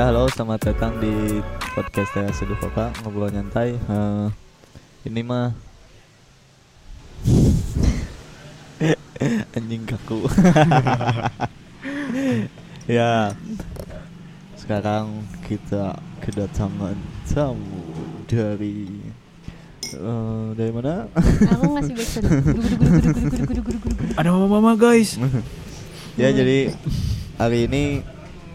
Ya halo, selamat datang di podcast saya Seduh Papa Ngobrol nyantai uh, Ini mah Anjing kaku Ya Sekarang kita kedatangan tamu dari uh, dari mana? Ada mama-mama guys. ya jadi hari ini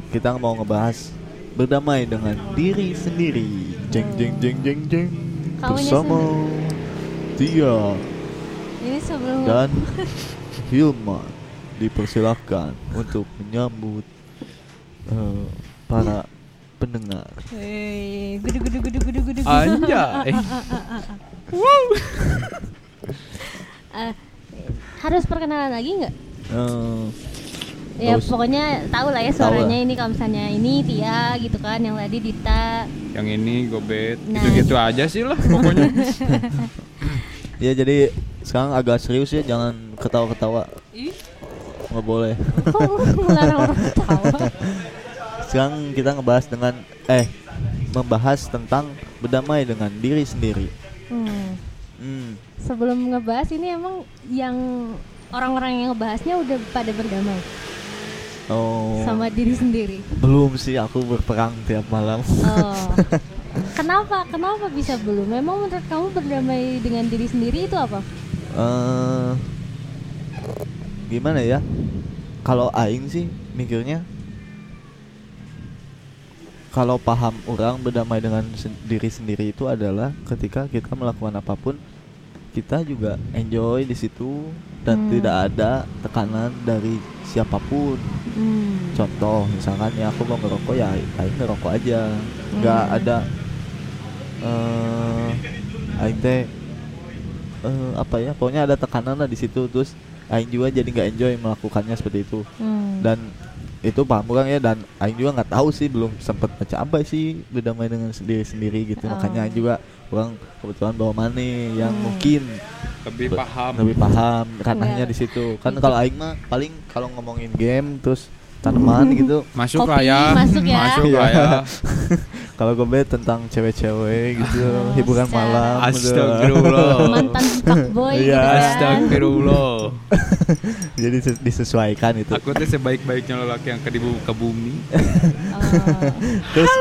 kita mau ngebahas berdamai dengan diri sendiri. Jeng jeng jeng jeng jeng. Kamunya Bersama Tia Ini sebelum dan Hilman dipersilahkan untuk menyambut eh, para pendengar. Hei, gudu, gudu, gudu, gudu, gudu, gudu. Anjay. Eh, harus perkenalan lagi nggak? Eh, Ya usah. pokoknya tahu lah ya suaranya ini kalau misalnya ini Tia gitu kan, yang tadi Dita. Yang ini gobet. Nah. Gitu-gitu aja sih lah pokoknya. ya jadi sekarang agak serius ya, jangan ketawa-ketawa. Nggak boleh. Sekarang kita ngebahas dengan eh membahas tentang berdamai dengan diri sendiri. Hmm. Hmm. Sebelum ngebahas ini emang yang orang-orang yang ngebahasnya udah pada berdamai Oh. sama diri sendiri. Belum sih aku berperang tiap malam. Oh. Kenapa? Kenapa bisa belum? Memang menurut kamu berdamai dengan diri sendiri itu apa? eh gimana ya? Kalau aing sih mikirnya kalau paham orang berdamai dengan sen- diri sendiri itu adalah ketika kita melakukan apa pun kita juga enjoy di situ dan Hmm. tidak ada tekanan dari siapa pun. Hmm. Contoh misalkan ya aku mau ngerokok ya aing ngerokok aja. nggak Hmm. ada eh aing teh eh, apa ya? Pokoknya ada tekanan lah di situ terus aing juga jadi nggak enjoy melakukannya seperti itu. Hmm. Dan itu paham orang ya dan aing juga nggak tahu sih belum sempat baca apa sih berdamai dengan sendiri sendiri gitu Oh. makanya aing juga orang kebetulan bawa mana yang Hmm. mungkin Lebih paham. lebih paham ranahnya Nggak. di situ kan kalau aing mah paling kalau ngomongin game terus tanaman gitu Masuk Kopi, lah ya. masuk ya. Masuk Iya. lah ya. kalau gue tentang cewek-cewek gitu Oh, hiburan secara- malam udah. Astagfirullah. mantan fuckboy Iya. gitu kan. Astagfirullah. jadi ses- disesuaikan itu Aku tuh sebaik-baiknya lelaki yang ke ke bumi. Oh. terus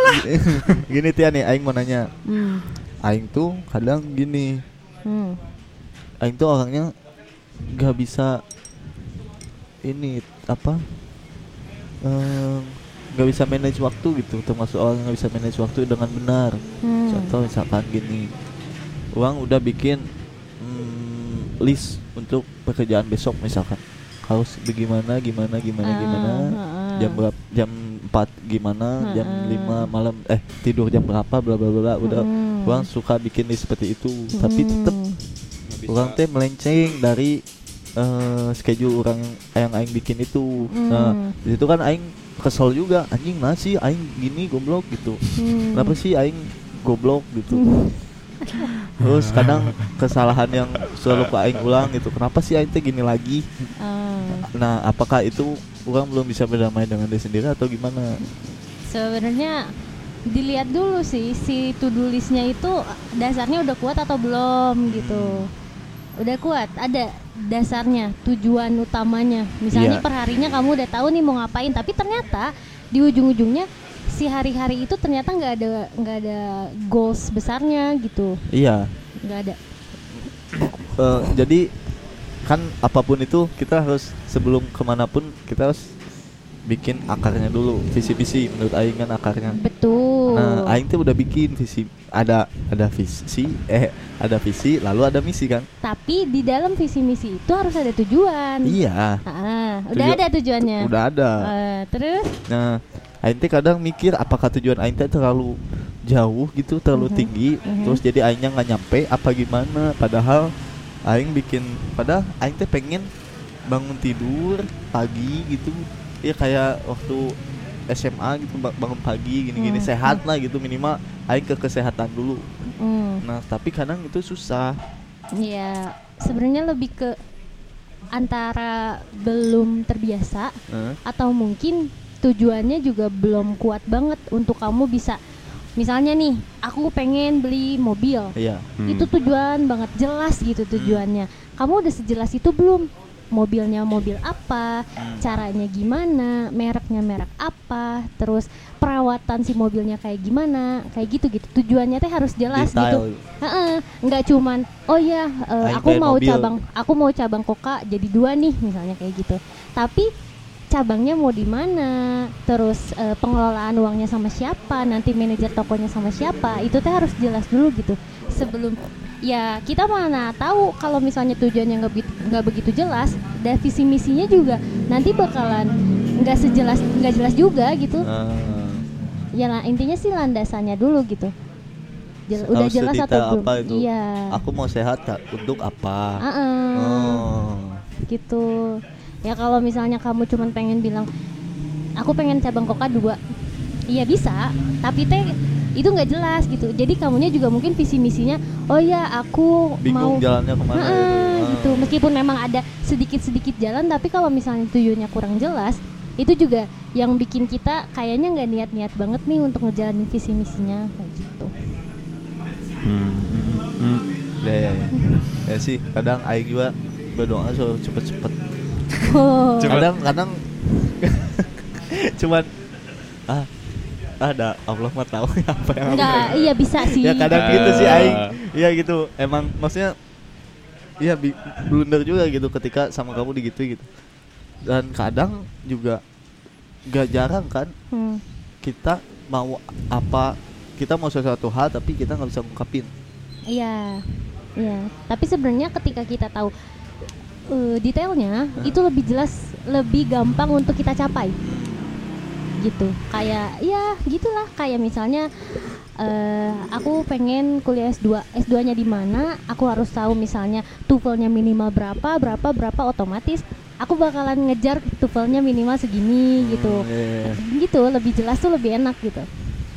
gini Tia nih aing mau nanya Hmm. aing tuh kadang gini Hmm. aing tuh orangnya nggak bisa ini apa nggak bisa manage waktu gitu termasuk orang nggak bisa manage waktu dengan benar Hmm. contoh misalkan gini uang udah bikin mm, list untuk pekerjaan besok misalkan harus bagaimana gimana gimana Ah, gimana ah, ah. jam berapa jam 4 gimana jam Ah. 5 malam eh tidur jam berapa bla bla bla udah Hmm. uang suka bikin list seperti itu tapi Hmm. Nggak bisa. orang teh melenceng dari eh, schedule orang yang, aing bikin itu nah Hmm. di situ kan aing kesel juga anjing nah sih aing gini goblok gitu Hmm. kenapa sih aing goblok gitu Hmm. terus kadang kesalahan yang selalu ke aing ulang gitu kenapa sih aing teh gini lagi Ah. nah apakah itu orang belum bisa berdamai dengan diri sendiri atau gimana Sebenarnya dilihat dulu sih si to-do listnya itu dasarnya udah kuat atau belum gitu. Udah kuat, ada dasarnya, tujuan utamanya. Misalnya Iya. perharinya kamu udah tahu nih mau ngapain, tapi ternyata di ujung-ujungnya si hari-hari itu ternyata nggak ada nggak ada goals besarnya gitu, iya nggak ada. Eh, jadi kan apa pun itu kita harus sebelum ke mana pun kita harus bikin akarnya dulu visi visi menurut Aing kan akarnya. Betul. nah Aing tuh udah bikin visi ada ada visi eh ada visi lalu ada misi kan. Tapi di dalam visi misi itu harus ada tujuan. iya. Ah, udah Tuju- ada tujuannya. udah ada. Eh, terus? Nah Aing teh kadang mikir apakah tujuan Aing teh terlalu jauh gitu terlalu Mhm, tinggi. Mhm. terus jadi Aingnya nggak nyampe apa gimana? Padahal Aing bikin padahal Aing teh pengen bangun tidur pagi gitu ya kayak waktu SMA gitu ba- bangun pagi gini-gini Hmm, sehat lah gitu minimal Aing ke kesehatan dulu. Hmm, nah tapi kadang itu susah. Ya sebenarnya lebih ke antara belum terbiasa Eh, atau mungkin tujuannya juga belum kuat banget untuk kamu bisa misalnya nih aku pengen beli mobil. Iya. Hmm. itu tujuan banget jelas gitu tujuannya. Kamu udah sejelas itu belum mobilnya mobil apa Hmm. caranya gimana mereknya merek apa terus perawatan si mobilnya kayak gimana kayak gitu gitu tujuannya teh harus jelas Detail. gitu Heeh, nggak cuman oh ya Aing aku mau mobil. cabang aku mau cabang koka jadi dua nih misalnya kayak gitu tapi cabangnya mau di mana terus eh, pengelolaan uangnya sama siapa nanti manajer tokonya sama siapa itu teh harus jelas dulu gitu sebelum ya kita mana tahu kalau misalnya tujuannya nggak nggak begitu jelas dan visi misinya juga nanti bakalan nggak sejelas nggak jelas juga gitu Ah. ya lah intinya sih landasannya dulu gitu Jel- udah Harus jelas atau belum apa itu? iya Aku mau sehat Kak. Untuk apa? Ah-ah. Oh. gitu ya kalau misalnya kamu cuman pengen bilang aku pengen cabang koka dua iya bisa tapi teh itu nggak jelas gitu jadi kamunya juga mungkin visi misinya oh ya aku Bingung mau jalannya ke mana Heeh, gitu. Ah. gitu meskipun memang ada sedikit sedikit jalan tapi kalau misalnya tujuannya kurang jelas itu juga yang bikin kita kayaknya nggak niat-niat banget nih untuk ngejalanin visi misinya kayak gitu Hmm. Hmm. Ya, ya, ya. ya sih kadang aing juga berdoa so cepet-cepet. oh. Cepet. Kadang kadang cuman ah ada Allah mah tahu apa yang aku nggak pengen. iya bisa sih Ya kadang gitu sih Ah. aing. Iya gitu. Emang maksudnya Iya blunder juga gitu ketika sama kamu digitu gitu. Dan kadang juga gak jarang kan Hmm. kita mau apa kita mau sesuatu hal tapi kita nggak bisa ngungkapin Iya, iya. Tapi sebenarnya ketika kita tahu eh, detailnya, itu lebih jelas, lebih gampang untuk kita capai. Gitu. Kayak, ya gitulah. Kayak misalnya, eh, aku pengen kuliah S2, S2-nya di mana? Aku harus tahu misalnya TOEFL-nya minimal berapa, berapa, berapa, otomatis aku bakalan ngejar TOEFL-nya minimal segini gitu. Hmm, iya, iya. Gitu, lebih jelas tuh lebih enak gitu.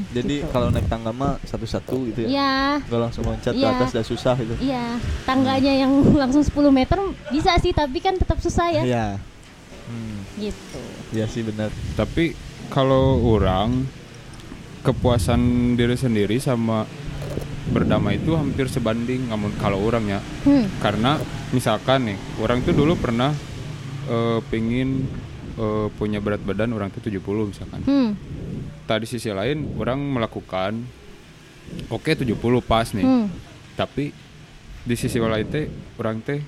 jadi Gitu. kalau naik tangga mah satu-satu gitu ya Iya. nggak langsung loncat ke Iya. atas udah susah gitu Iya, tangganya yang langsung 10 meter bisa sih, tapi kan tetap susah ya. iya hmm, Gitu. iya sih benar Tapi kalau orang kepuasan diri sendiri sama berdamai itu hampir sebanding namun kalau orang ya Hmm. karena misalkan nih orang tuh dulu pernah eh, pengen eh, punya berat badan orang tuh 70 misalkan Hmm. tadi sisi lain orang melakukan oke 70 pas nih Hmm. tapi di sisi lain teh orang teh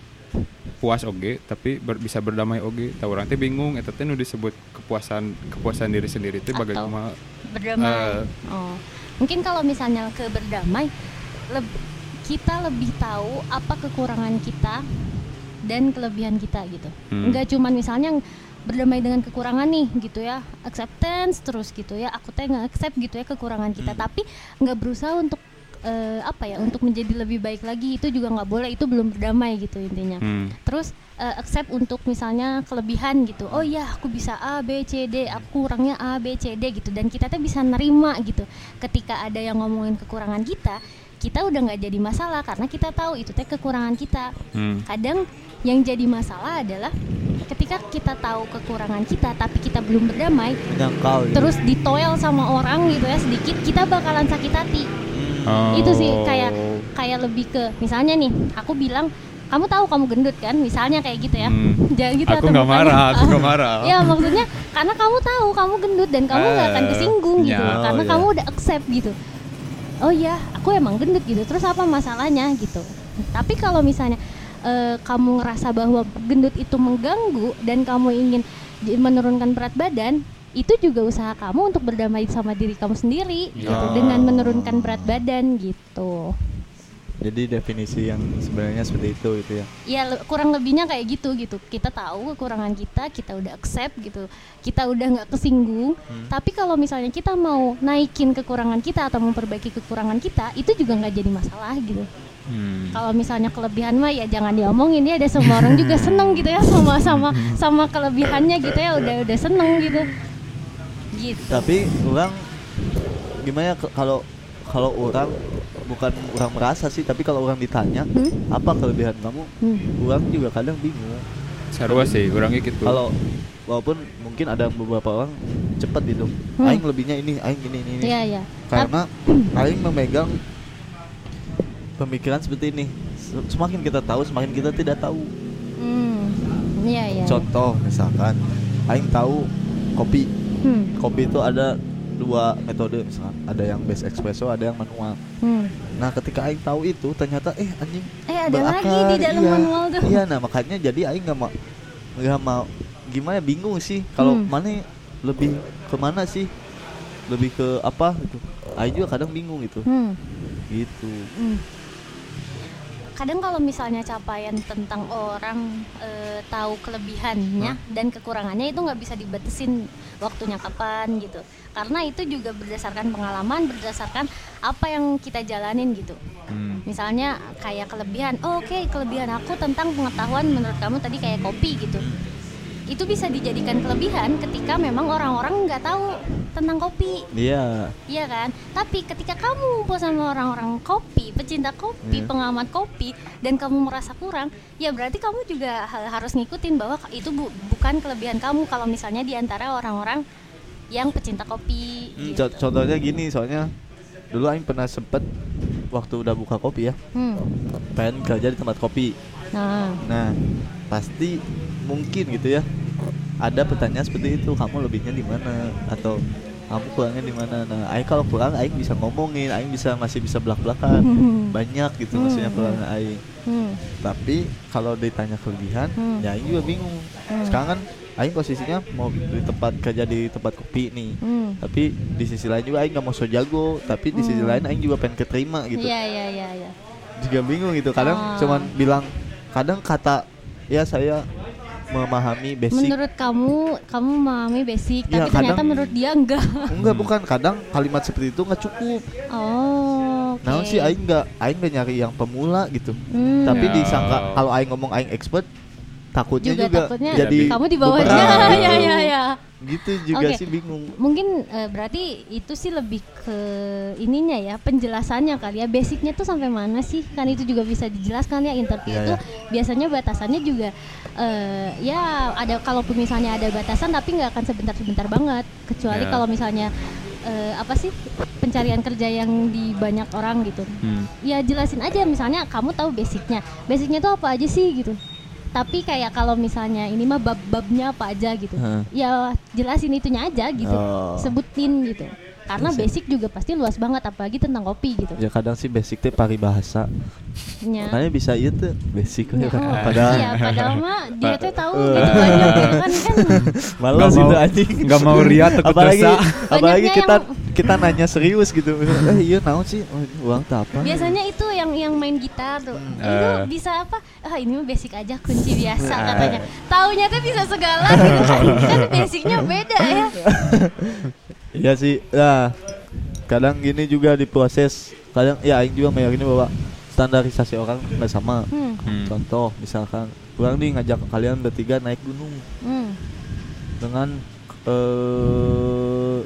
puas oge tapi ber- bisa berdamai oge tahu orang teh bingung eta teh nu disebut kepuasan kepuasan diri sendiri teh bagaimana Berdamai. Eh. oh. Mungkin kalau misalnya ke berdamai leb- kita lebih tahu apa kekurangan kita dan kelebihan kita gitu. Hmm. Enggak cuman misalnya berdamai dengan kekurangan nih gitu ya, acceptance terus gitu ya. Aku teh nggak accept gitu ya kekurangan kita, Hmm. tapi nggak berusaha untuk eh, apa ya, untuk menjadi lebih baik lagi itu juga nggak boleh. Itu belum berdamai gitu intinya. Hmm. terus eh, accept untuk misalnya kelebihan gitu oh ya aku bisa A B C D aku kurangnya A B C D gitu dan kita tuh bisa nerima gitu ketika ada yang ngomongin kekurangan kita kita udah nggak jadi masalah karena kita tahu itu teh kekurangan kita Hmm. kadang yang jadi masalah adalah ketika kita tahu kekurangan kita tapi kita belum berdamai nyangkal gitu. terus ditoel sama orang gitu ya sedikit kita bakalan sakit hati Hmm, itu sih Oh. kayak kayak lebih ke misalnya nih aku bilang kamu tahu kamu gendut kan? Misalnya kayak gitu ya. Hmm. jangan gitu aku nggak marah aku nggak marah. Ya maksudnya karena kamu tahu kamu gendut dan kamu nggak akan Eh, kesinggung gitu. ya, karena oh, kamu udah accept gitu. Oh ya aku emang gendut gitu. Terus apa masalahnya? Gitu. Tapi kalau misalnya eh, kamu ngerasa bahwa gendut itu mengganggu dan kamu ingin menurunkan berat badan itu juga usaha kamu untuk berdamai sama diri kamu sendiri gitu. Ya. dengan menurunkan berat badan gitu. Jadi definisi yang sebenarnya seperti itu gitu ya? Ya le- kurang lebihnya kayak gitu gitu. Kita tahu kekurangan kita kita udah accept gitu. Kita udah nggak kesinggung. Hmm. tapi kalau misalnya kita mau naikin kekurangan kita atau memperbaiki kekurangan kita itu juga nggak jadi masalah gitu. Hmm. kalau misalnya kelebihan mah ya jangan diomongin ya. Ada semua orang juga seneng gitu ya. Sama sama sama kelebihannya gitu ya. Udah udah seneng gitu gitu tapi orang gimana ya kalau kalau orang bukan orang merasa sih tapi kalau orang ditanya Hmm? apa kelebihan kamu Hmm. orang juga kadang bingung sarua sih orangnya gitu kalau walaupun mungkin ada beberapa orang cepet gitu Hmm. aing lebihnya ini aing ini ini, ini. Iya iya. karena aing memegang pemikiran seperti ini Se- semakin kita tahu semakin kita tidak tahu Hmm. Iya iya. contoh misalkan aing tahu kopi Hmm. kopi itu ada dua metode misalkan ada yang base espresso ada yang manual Hmm. nah ketika aing tahu itu ternyata eh anjing Eh ada lagi berakar, di dalam iya. manual tuh. iya nah makanya jadi aing nggak mau nggak mau gimana ya, bingung sih kalau Hmm. mana lebih ke mana sih lebih ke apa gitu aing juga kadang bingung gitu Hmm. gitu Hmm. Kadang kalau misalnya capaian tentang orang eh, tahu kelebihannya dan kekurangannya itu nggak bisa dibatesin waktunya kapan gitu. Karena itu juga berdasarkan pengalaman, berdasarkan apa yang kita jalanin gitu. Hmm. Misalnya kayak kelebihan, oh, oke kelebihan aku tentang pengetahuan menurut kamu tadi kayak kopi gitu. Itu bisa dijadikan kelebihan ketika memang orang-orang nggak tahu tentang kopi. iya Iya kan? Tapi ketika kamu ngumpul sama orang-orang kopi, pecinta kopi, Iya. pengamat kopi, dan kamu merasa kurang, ya berarti kamu juga ha- harus ngikutin bahwa itu bu- bukan kelebihan kamu kalau misalnya di antara orang-orang yang pecinta kopi. Hmm, gitu. co- contohnya gini soalnya dulu aing pernah sempet waktu udah buka kopi ya Hmm. pengen kerja di tempat kopi Nah, Nah, pasti mungkin gitu ya. Ada pertanyaan seperti itu, kamu lebihnya di mana atau kamu kurangnya di mana? Nah, aing kalau kurang aing bisa ngomongin, aing bisa masih bisa belak-belakan. Banyak gitu maksudnya Hmm. kurangnya aing. hmm. Tapi kalau ditanya kelebihan, Hmm. ya aing juga bingung. Hmm. Sekarang kan aing posisinya mau di tempat kerja di tempat kopi nih. Hmm. Tapi di sisi lain juga aing gak mau so jago, tapi di sisi Hmm. lain aing juga pengen keterima gitu Iya, iya, iya, iya. juga bingung gitu kadang Ah. cuman bilang kadang kata ya saya memahami basic Menurut kamu, kamu memahami basic, Ya, tapi ternyata kadang- menurut dia enggak. enggak bukan kadang kalimat seperti itu nggak cukup Oh, oke. nah sih aing nggak aing nggak nyari yang pemula gitu Hmm. tapi Ya. disangka kalau aing ngomong aing expert takutnya juga, juga, takutnya jadi kamu di bawahnya. beberapa ya, ya, ya. gitu juga Oke. sih bingung Mungkin eh, berarti itu sih lebih ke ininya ya, penjelasannya kali ya. Basicnya tuh sampai mana sih? Kan itu juga bisa dijelaskan ya interview Iya, itu iya. biasanya batasannya juga eh, ya ada kalaupun misalnya ada batasan tapi nggak akan sebentar-sebentar banget. Kecuali Ya. kalau misalnya eh, apa sih pencarian kerja yang di banyak orang gitu. Hmm. Ya jelasin aja misalnya kamu tahu basicnya. Basicnya tuh apa aja sih gitu. Tapi kayak kalau misalnya ini mah bab-babnya apa aja gitu. Heeh. Ya jelasin itunya aja gitu. Oh. Sebutin gitu. Karena Bisa. basic juga pasti luas banget apalagi tentang kopi gitu. ya kadang sih basic teh paribahasa Ya. makanya bisa iya tuh basic Ya, oh, padahal iya, padahal mah dia tuh tahu gitu banyak kan kan malas itu mau- anjing nggak mau riak, takut apalagi dosa. apalagi kita yang- kita nanya serius gitu eh iya naon sih Oh, uang tak apa biasanya itu yang yang main gitar tuh itu Eh. bisa apa ah ini mah basic aja kunci biasa Eh. katanya taunya tuh bisa segala gitu kan kan basicnya beda ya Iya sih, nah kadang gini juga diproses. Kadang ya Aing juga meyakini bahwa standarisasi orang nggak sama. hmm. Hmm. Contoh misalkan, orang nih ngajak kalian bertiga naik gunung Hmm. dengan eh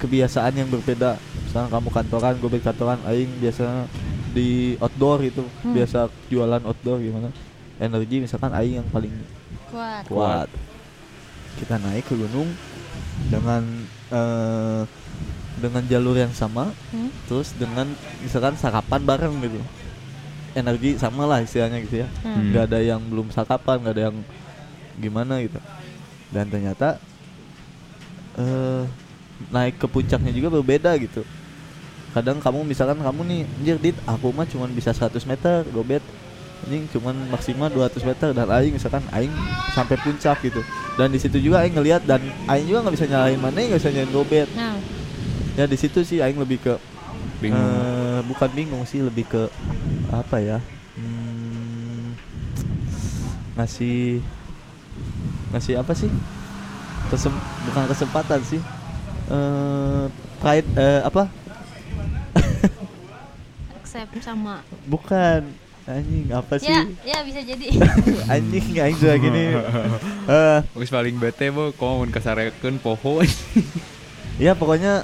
kebiasaan yang berbeda. Misalkan kamu kantoran, gue kantoran, Aing biasanya di outdoor itu, Hmm. biasa jualan outdoor gimana. Energi misalkan Aing yang paling kuat kuat. Kita naik ke gunung dengan eh, dengan jalur yang sama, Hmm. terus dengan misalkan sarapan bareng gitu. Energi sama lah istilahnya gitu ya. Hmm. nggak ada yang belum sarapan, nggak ada yang gimana gitu. Dan ternyata eh naik ke puncaknya juga berbeda gitu. Kadang kamu misalkan kamu nih, anjir dit, aku mah cuman bisa 100 meter, gobet anjing cuman maksimal 200 meter dan aing misalkan aing sampai puncak gitu. Dan di situ juga aing ngelihat dan aing juga nggak bisa nyalain mana nggak bisa nyalain gobet nah. Ya di situ sih aing lebih ke Bingung. eh, bukan bingung sih lebih ke apa ya hmm, ngasih ngasih apa sih? Kesem, bukan kesempatan sih eh pride eh, apa? Accept sama bukan anjing apa sih ya ya bisa jadi anjing aing juga gini eh Wis paling bete bo, komo mun kasarekeun poho. ya pokoknya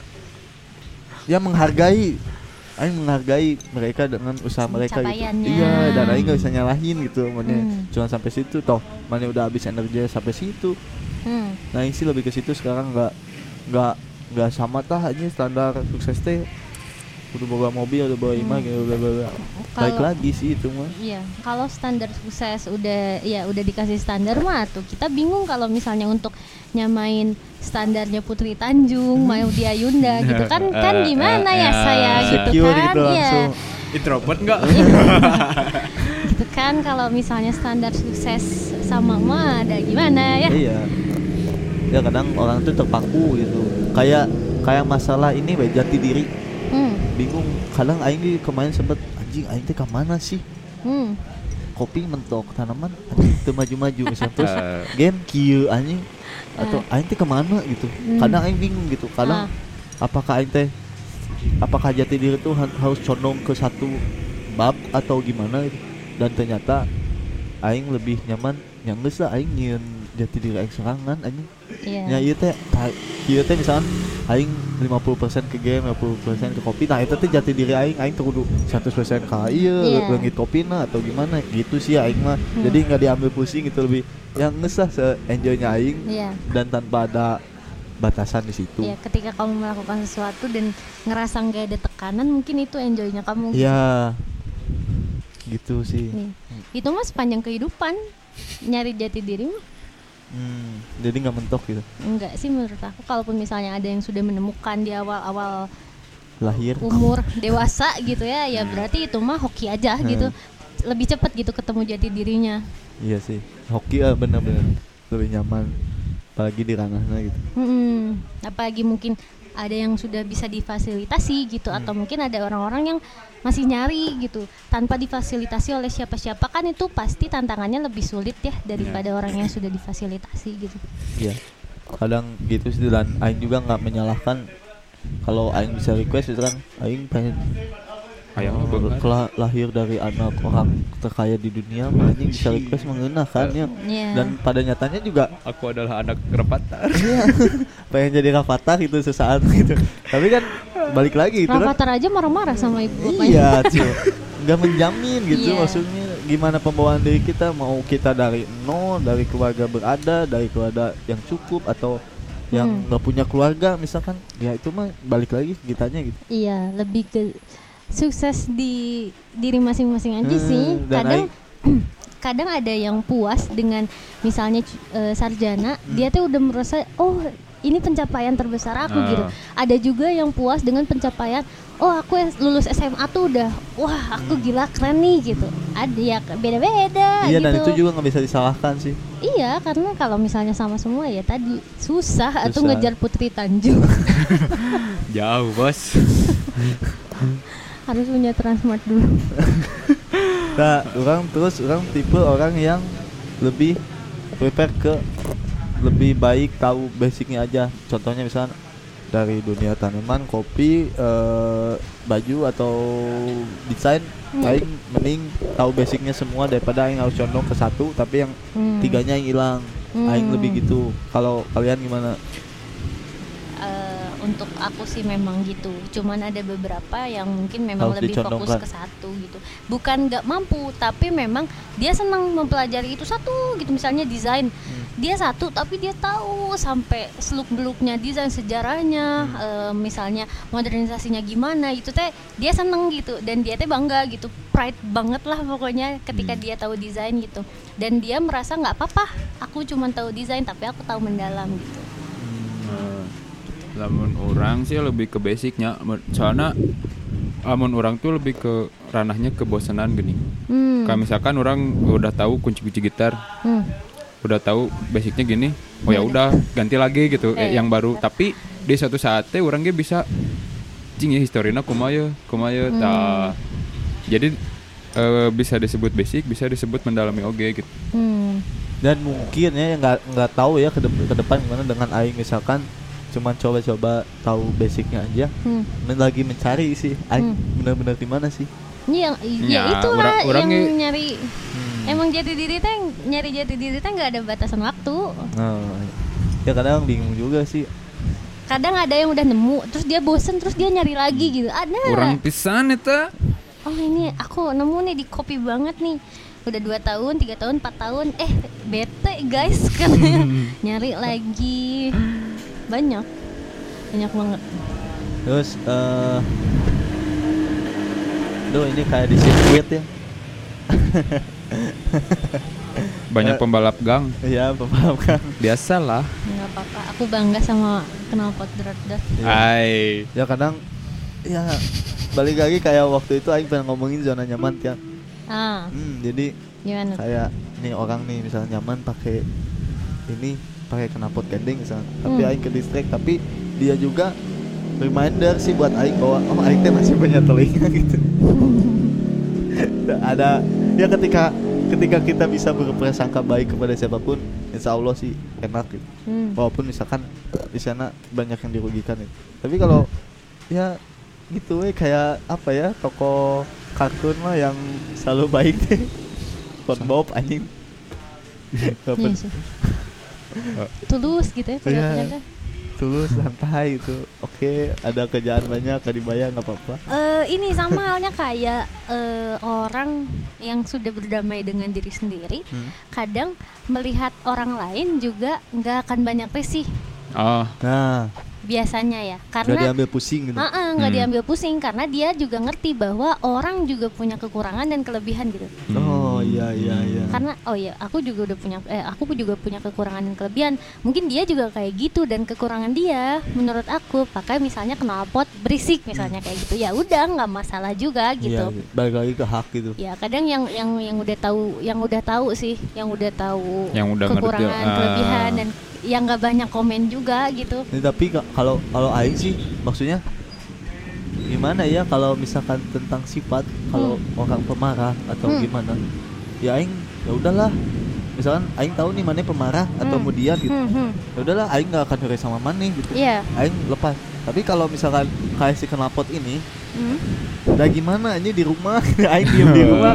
ya menghargai Aing menghargai mereka dengan usaha mereka gitu. Iya, dan Aing gak bisa nyalahin gitu, makanya Hmm. cuma sampai situ toh. Mana udah habis energi sampai situ. Hmm. nah ini sih lebih ke situ sekarang nggak nggak nggak sama tah aja standar sukses teh udah bawa mobil udah bawa imah gitu bla bla bla baik lagi sih itu mah. Iya, kalau standar sukses udah ya udah dikasih standar mah tuh kita bingung kalau misalnya untuk nyamain standarnya Putri Tanjung, mau dia Yunda gitu kan kan Eh, gimana eh, ya eh, saya gitu secure kan gitu Iya. langsung. Introvert nggak? gitu kan kalau misalnya standar sukses sama mah ada gimana ya? Iya. Ya kadang orang tuh terpaku gitu. Kayak kayak masalah ini we, jati diri. hmm. Bingung kadang aing di kemarin sempet anjing aing teh ke mana sih Hmm. kopi mentok tanaman anjing teu maju-maju misalnya terus Eh. game kieu anjing atau aing teh ke mana gitu Hmm. kadang aing bingung gitu kadang Ah. apakah aing teh apakah jati diri itu ha- harus condong ke satu bab atau gimana gitu dan ternyata aing lebih nyaman yang geus lah aing nyieun jati diri aing serangan anjing Iya. Ya ieu teh ieu teh misalkan aing 50% ke game, 50% ke kopi. Nah, itu teh jati diri aing aing kudu 100% ka Iya. leungit kopina atau gimana gitu sih aing mah. Hmm. Jadi nggak diambil pusing gitu lebih yang geus lah se enjoynya aing Iya. dan tanpa ada batasan di situ. Ya, ketika kamu melakukan sesuatu dan ngerasa nggak ada tekanan, mungkin itu enjoynya kamu. Iya. Gitu sih. Nih, itu mah sepanjang kehidupan nyari jati diri mah Hmm, jadi nggak mentok gitu. enggak sih menurut aku kalaupun misalnya ada yang sudah menemukan di awal-awal Lahir. umur dewasa gitu ya ya berarti itu mah hoki aja Hmm. gitu lebih cepat gitu ketemu jati dirinya Iya sih. Hoki ah bener-bener lebih nyaman apalagi di ranahnya gitu. Mm-mm. apalagi mungkin ada yang sudah bisa difasilitasi gitu atau mungkin ada orang-orang yang masih nyari gitu. Tanpa difasilitasi oleh siapa-siapa kan itu pasti tantangannya lebih sulit ya daripada orang yang sudah difasilitasi gitu. Iya. Kadang gitu sih dan aing juga nggak menyalahkan kalau aing bisa request itu kan. Aing pengen Ayah oh, lahir dari anak orang terkaya di dunia anjing bisa request mengenah kan ya. Iya. Dan pada nyatanya juga Aku adalah anak Rapatar. iya, pengen jadi rafathar itu sesaat gitu. Tapi kan balik lagi itu kan. Rafathar aja marah-marah sama ibu bapaknya Iya, cuy. Nggak menjamin gitu Iya. maksudnya gimana pembawaan diri kita mau kita dari nol, dari keluarga berada, dari keluarga yang cukup atau yang Hmm. nggak punya keluarga misalkan ya itu mah balik lagi kitanya gitu. Iya, lebih ke sukses di diri masing-masing aja Hmm, sih. dan Kadang kadang ada yang puas dengan misalnya eh, sarjana, Hmm. dia tuh udah merasa oh ini pencapaian terbesar aku Ah. gitu. Ada juga yang puas dengan pencapaian oh aku yang lulus SMA tuh udah wah aku gila keren nih gitu. Ada ya beda-beda iya gitu. dan itu juga nggak bisa disalahkan sih. Iya, karena kalau misalnya sama semua ya tadi susah, atau Susah. ngejar Putri Tanjung. Jauh bos. Harus punya Transmart dulu. Nah, orang terus orang tipe orang yang lebih prepare ke lebih baik tahu basicnya aja. Contohnya misalnya dari dunia tanaman, kopi, eh, baju atau desain, Hmm. aing mending tahu basicnya semua daripada aing harus condong ke satu tapi yang Hmm. tiganya yang hilang. Aing Hmm. lebih gitu. Kalau kalian gimana? Untuk aku sih memang gitu. Cuman ada beberapa yang mungkin memang Harus lebih fokus dicondongkan. ke satu gitu. Bukan nggak mampu, tapi memang dia senang mempelajari itu satu gitu. Misalnya desain, dia satu tapi dia tahu sampai seluk beluknya desain sejarahnya, eh, misalnya modernisasinya gimana. Itu teh dia seneng gitu dan dia teh bangga gitu, pride banget lah pokoknya ketika Hmm. dia tahu desain gitu. Dan dia merasa nggak apa-apa, aku cuma tahu desain tapi aku tahu mendalam gitu. Eh, lamun orang sih lebih ke basicnya soalnya lamun orang tuh lebih ke ranahnya kebosanan gini Hmm. kayak misalkan orang udah tahu kunci-kunci gitar Hmm. udah tahu basicnya gini oh ya udah ganti lagi gitu eh, yang baru tapi di suatu saat teh orang ge bisa cing ya historina kumaha kumaha Hmm. tah jadi eh, bisa disebut basic bisa disebut mendalami oge gitu Hmm. Dan mungkin ya yang nggak nggak tahu ya ke, dep- ke depan gimana dengan aing misalkan cuman coba-coba tahu basicnya aja. Hmm. Men- lagi mencari sih aing Hmm. bener-bener di mana sih Ini yang Ya, ya, itu lah orang- yang nyari Hmm. emang jati diri teh nyari jati diri teh nggak ada batasan waktu. Nah, ya kadang bingung juga sih Kadang ada yang udah nemu terus dia bosen terus dia nyari lagi gitu. Ada. orang pisan eta Oh ini aku nemu nih di kopi banget nih. udah dua tahun tiga tahun empat tahun eh bete guys kan nyari lagi banyak banyak banget Terus eh Duh ini kayak di sirkuit ya. Banyak Eh. pembalap gang. Iya, paham kan. Biasalah. nggak apa-apa aku bangga sama knalpot dot dot Iya. Hai. Ya kadang ya balik lagi kayak waktu itu Aing pengen ngomongin zona nyaman ya. ah Hmm, jadi gimana tuh? kayak nih orang nih misalnya nyaman pakai ini pakai knalpot gending misalnya. Tapi Hmm. Aing ke distrik tapi dia juga reminder sih buat Aing bahwa oh Aing teh masih punya telinga gitu. ada ya ketika ketika kita bisa berprasangka baik kepada siapa pun insya Allah sih enak gitu Hmm. walaupun misalkan di sana banyak yang dirugikan gitu. tapi kalau ya gitu we kayak apa ya toko kartun mah yang selalu baik deh anjing Iya sih. tulus gitu ya Iya. kelihatannya kan tulus santai itu oke ada kerjaan banyak gak dibayar nggak apa-apa Eh, ini sama halnya kayak eh, orang yang sudah berdamai dengan diri sendiri Hmm. kadang melihat orang lain juga nggak akan banyak risih Oh, nah biasanya ya nggak karena diambil pusing gitu Ah, ah, nggak Hmm. diambil pusing karena dia juga ngerti bahwa orang juga punya kekurangan dan kelebihan gitu. oh iya iya iya Karena oh ya, aku juga udah punya eh aku juga punya kekurangan dan kelebihan. Mungkin dia juga kayak gitu dan kekurangan dia menurut aku pakai misalnya knalpot berisik misalnya kayak gitu. Ya udah nggak masalah juga Iya, gitu. iya. balik lagi ke hak gitu Ya kadang yang yang yang udah tahu yang udah tahu sih, yang udah tahu Yang udah ngerti, kekurangan, ah. kelebihan dan yang nggak banyak komen juga gitu. Ini tapi ka- kalau kalau aing sih maksudnya gimana ya kalau misalkan tentang sifat kalau orang pemarah atau Hmm. gimana ya aing ya udahlah misalkan aing tahu nih mana pemarah atau Hmm. kemudian gitu Hmm, hmm. ya udahlah aing nggak akan hore sama mana gitu Iya. aing lepas tapi kalau misalkan kayak si knalpot ini Hmm. udah gimana aja di rumah aing diem di rumah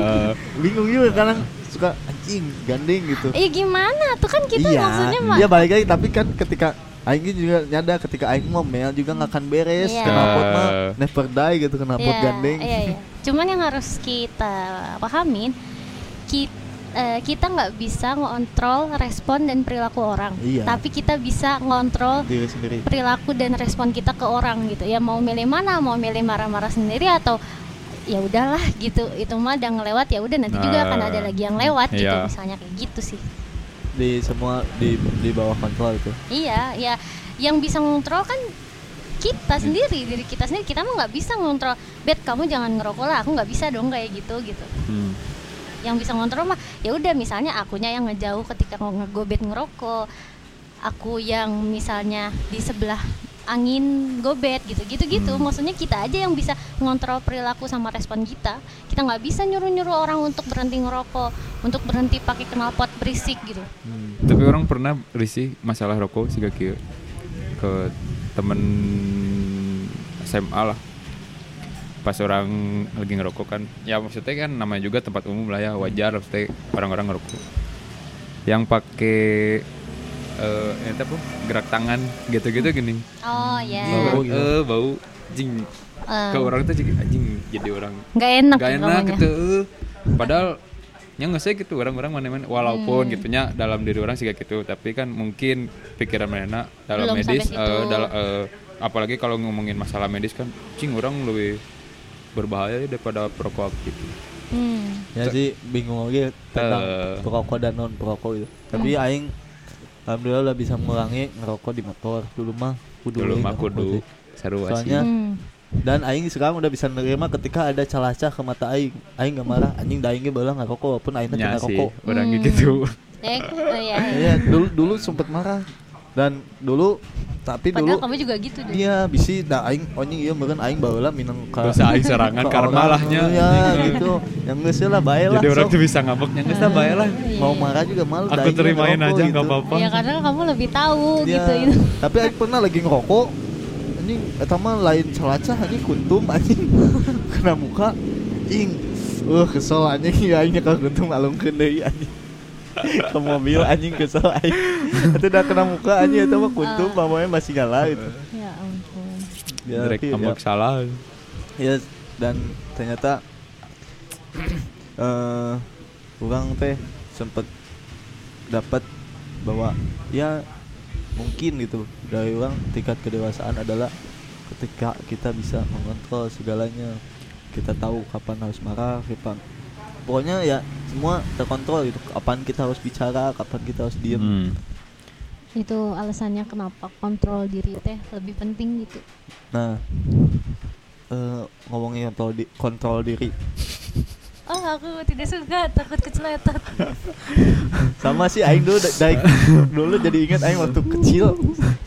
bingung juga kadang suka anjing gandeng gitu Eh gimana tuh kan kita iya, maksudnya mah iya balik lagi tapi kan ketika Aing juga nyadar ketika Aing ngomel juga nggak akan beres Iya. knalpot mah Eh. never die gitu knalpot Iya, gandeng Iya, iya. Cuman yang harus kita pahamin kita kita nggak bisa ngontrol respon dan perilaku orang, Iya. tapi kita bisa ngontrol diri sendiri perilaku dan respon kita ke orang gitu. Ya mau milih mana, mau milih marah-marah sendiri atau ya udahlah gitu. Itu mah udah ngelewat ya udah nanti juga akan Nah, ada lagi yang lewat gitu iya. misalnya kayak gitu sih. di semua di di bawah kontrol itu Iya, ya yang bisa ngontrol kan kita sendiri, diri kita sendiri. Kita mah nggak bisa ngontrol. Bet, kamu jangan ngerokok lah. Aku nggak bisa dong kayak gitu gitu. Hmm. Yang bisa ngontrol mah ya udah misalnya akunya yang ngejauh ketika ngegobet ngerokok. Aku yang misalnya di sebelah angin gobet gitu gitu gitu Hmm. maksudnya kita aja yang bisa ngontrol perilaku sama respon kita kita nggak bisa nyuruh nyuruh orang untuk berhenti ngerokok untuk berhenti pakai knalpot berisik gitu Hmm. Tapi orang pernah risih masalah rokok sih kieu ke temen SMA lah. Pas orang lagi ngerokok kan, ya maksudnya kan namanya juga tempat umum lah ya wajar maksudnya orang-orang ngerokok. Yang pakai eh ini apa gerak tangan gitu-gitu gini. oh ya Bau Eh, gitu. eh, bau jing Eh, ke orang tuh jadi anjing jadi orang nggak enak gak enak namanya. gitu padahal nya nggak sih gitu orang-orang mana-mana walaupun Hmm. gitunya dalam diri orang sih kayak gitu tapi kan mungkin pikiran mana dalam Belum medis situ. eh, dal- eh, apalagi kalau ngomongin masalah medis kan cing orang lebih berbahaya daripada perokok gitu Hmm. ya sih bingung lagi tentang Eh. perokok dan non perokok itu tapi Hmm. Aing alhamdulillah udah bisa mengurangi ngerokok di motor dulu mah kudu dulu mah kudu seru Soalnya- Hmm. dan Aing sekarang udah bisa nerima ketika ada calacah ke mata Aing Aing gak marah anjing da Aing ge beulah ngerokok walaupun Aing teh sih ngerokok orang Hmm. gitu Eh, oh iya, iya. Iya, dulu dulu sempet marah. Dan dulu tapi Padahal dulu kamu juga gitu deh. iya bisi da aing onying ieu meureun aing baheula minang ka dosa aing serangan ka karma lahnya Ya gitu. Yang geus lah bae lah. jadi orang tuh bisa ngambeknya nggak usah bae lah Iya, mau iya. marah juga malu aku terimain aja gitu. nggak apa-apa Ya karena kamu lebih tahu Iya. gitu itu. Tapi aing pernah lagi ngerokok anjing eta mah lain celacah anjing kuntum anjing kena muka ing uh kesel anjing ya aingnya ka kuntum alungkeun deui anjing ke mobil anjing kesel aing itu udah kena muka anjing eta mah kuntum Ah. pamanya masih nyala gitu. Ya ampun. ya, Direk tapi ngambek ya, salah. Ya dan ternyata eh orang teh sempet dapat bahwa ya mungkin gitu dari orang tingkat kedewasaan adalah ketika kita bisa mengontrol segalanya. Kita tahu kapan harus marah kapan pokoknya ya semua terkontrol gitu. Kapan kita harus bicara kapan kita harus diem. Hmm. itu alasannya kenapa kontrol diri teh lebih penting gitu. Nah eh, ngomongin kontrol, di, kontrol diri. Oh aku tidak suka takut keceletot. Sama sih Aing dulu da- dari dulu jadi ingat Aing waktu kecil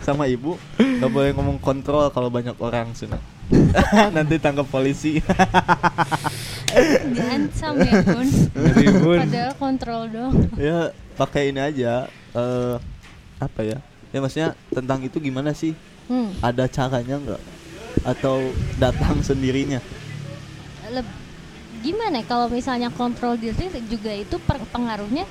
sama ibu nggak boleh ngomong kontrol kalau banyak orang sana nanti tangkap polisi diancam ya bun Jadi, Bun. padahal kontrol dong ya pakai ini aja eh apa ya ya maksudnya tentang itu gimana sih hmm. ada caranya nggak atau datang sendirinya Leb- gimana ya, kalau misalnya kontrol diri juga itu pengaruhnya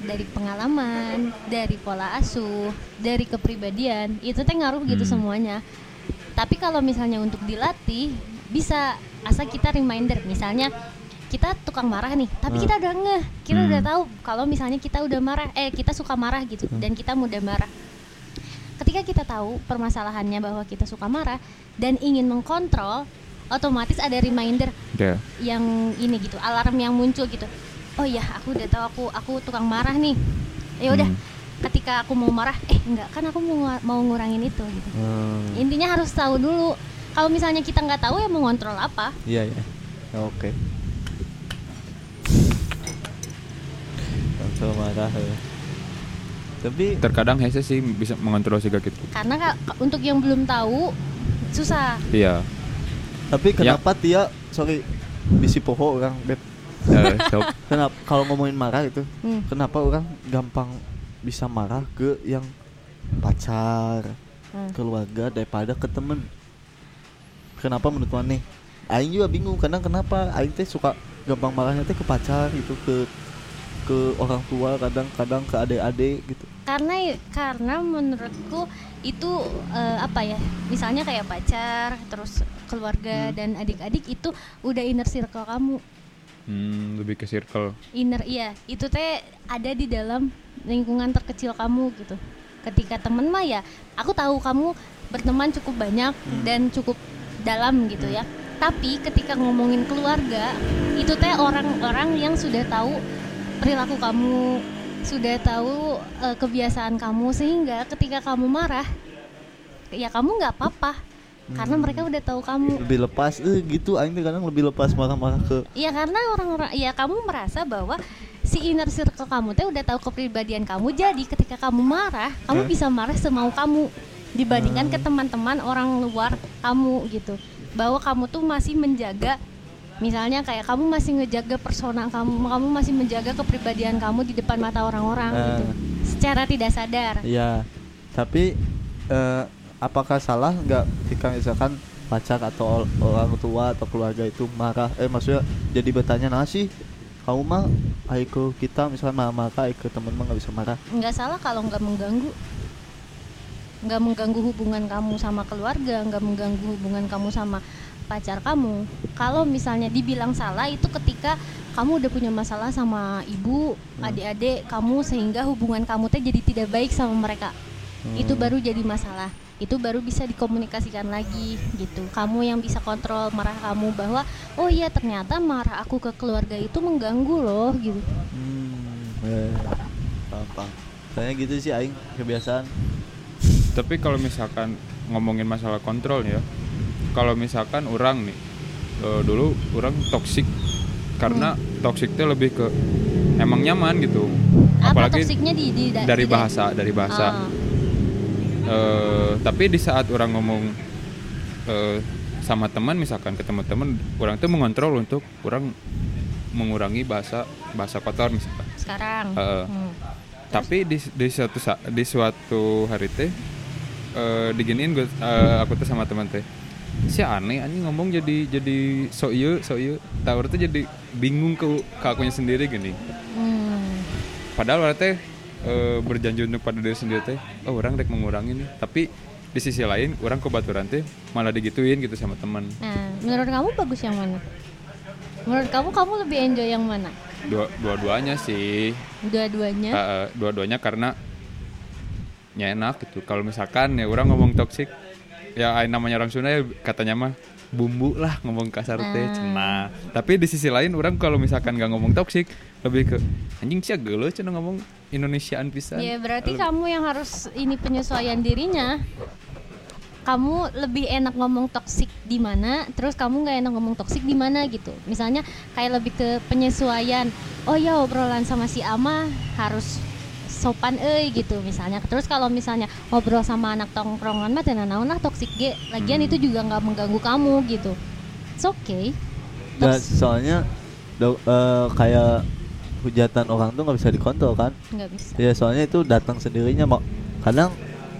dari pengalaman, dari pola asuh, dari kepribadian, itu teh ngaruh gitu Hmm. semuanya. Tapi kalau misalnya untuk dilatih, bisa asal kita reminder, misalnya kita tukang marah nih, tapi Hmm. kita udah ngeh, kita Hmm. udah tahu kalau misalnya kita udah marah, eh kita suka marah gitu, Hmm. dan kita mudah marah. Ketika kita tahu permasalahannya bahwa kita suka marah dan ingin mengkontrol, otomatis ada reminder Ya. yang ini gitu alarm yang muncul gitu oh iya aku udah tahu aku aku tukang marah nih ya udah Hmm. ketika aku mau marah eh enggak kan aku mau mau ngurangin itu gitu Hmm, intinya harus tahu dulu kalau misalnya kita nggak tahu ya mau ngontrol apa iya ya oke kontrol marah ya tapi Terkadang hese sih bisa mengontrol siga gitu. karena ka- ka- untuk yang belum tahu susah Iya. tapi Ya. kenapa Tia sorry bisi poho orang beb Eh, kenapa kalau ngomongin marah itu Hmm. kenapa orang gampang bisa marah ke yang pacar Hmm. keluarga daripada ke temen kenapa menurut Maneh Aing juga bingung karena kenapa Aing teh suka gampang marahnya teh ke pacar gitu ke ke orang tua kadang-kadang ke adik-adik gitu karena karena menurutku itu eh, apa ya misalnya kayak pacar terus keluarga Hmm. dan adik-adik itu udah inner circle kamu Hmm, lebih ke circle. inner iya itu teh ada di dalam lingkungan terkecil kamu gitu ketika temen mah ya aku tahu kamu berteman cukup banyak Hmm. dan cukup dalam gitu ya tapi ketika ngomongin keluarga itu teh orang-orang yang sudah tahu perilaku kamu sudah tahu eh, kebiasaan kamu sehingga ketika kamu marah ya kamu nggak apa-apa karena Hmm. mereka udah tahu kamu lebih lepas eh gitu Aing kadang lebih lepas marah-marah ke Iya karena orang-orang ya kamu merasa bahwa si inner circle kamu teh udah tahu kepribadian kamu jadi ketika kamu marah kamu Hah? bisa marah semau kamu dibandingkan ke Hmm. teman-teman orang luar kamu gitu bahwa kamu tuh masih menjaga misalnya kayak kamu masih ngejaga persona kamu kamu masih menjaga kepribadian kamu di depan mata orang-orang Ah. gitu secara tidak sadar Iya, tapi eh, apakah salah nggak ketika misalkan pacar atau orang tua atau keluarga itu marah? Eh maksudnya jadi bertanya nah sih kamu mah ayo ke kita misalkan marah marah ke temen mah nggak bisa marah. nggak salah kalau nggak mengganggu nggak mengganggu hubungan kamu sama keluarga nggak mengganggu hubungan kamu sama pacar kamu kalau misalnya dibilang salah itu ketika kamu udah punya masalah sama ibu Hmm. adik-adik kamu sehingga hubungan kamu teh jadi tidak baik sama mereka itu Hmm. baru jadi masalah itu baru bisa dikomunikasikan lagi gitu kamu yang bisa kontrol marah kamu bahwa oh iya ternyata marah aku ke keluarga itu mengganggu loh gitu Hmm, eh, paham paham. Saya gitu sih aing kebiasaan. Tapi kalau misalkan ngomongin masalah kontrol ya, kalau misalkan orang nih eh, dulu orang toksik karena toksik itu lebih ke emang nyaman gitu. apa Apalagi toksiknya di, di da- dari di- bahasa, dari bahasa. Ah. Eh, tapi di saat orang ngomong eh, sama teman misalkan ke teman-teman, orang tuh mengontrol untuk orang mengurangi bahasa bahasa kotor misalkan. sekarang Heeh. Hmm. tapi di di suatu di suatu hari teh eh diginiin gue eh, aku tuh sama teman teh si aneh anjing ngomong jadi jadi so ieu so ieu tahu tuh jadi bingung ke, ke akunya sendiri gini Hmm. padahal orang teh eh, berjanji untuk pada diri sendiri teh oh orang rek mengurangi nih tapi di sisi lain orang kebaturan teh malah digituin gitu sama teman Nah, menurut kamu bagus yang mana? Menurut kamu kamu lebih enjoy yang mana? dua dua-duanya sih Dua-duanya. Eh, dua-duanya karena ya enak gitu kalau misalkan ya orang ngomong toksik ya namanya orang Sunda ya katanya mah bumbu lah ngomong kasar teh Ah. cenah tapi di sisi lain orang kalau misalkan nggak ngomong toksik lebih ke anjing sih gelo cenah ngomong Indonesiaan pisan Ya berarti Lebih- kamu yang harus ini penyesuaian dirinya. Kamu lebih enak ngomong toksik di mana, terus kamu nggak enak ngomong toksik di mana gitu. Misalnya kayak lebih ke penyesuaian. Oh ya obrolan sama si Ama harus sopan eh gitu misalnya. Terus kalau misalnya ngobrol sama anak tongkrongan mah tenan naon lah toksik ge. Lagian Hmm. itu juga nggak mengganggu kamu gitu. It's okay. Nggak, Toks- soalnya do- eh, kayak hujatan orang tuh nggak bisa dikontrol kan nggak bisa. ya soalnya itu datang sendirinya mau kadang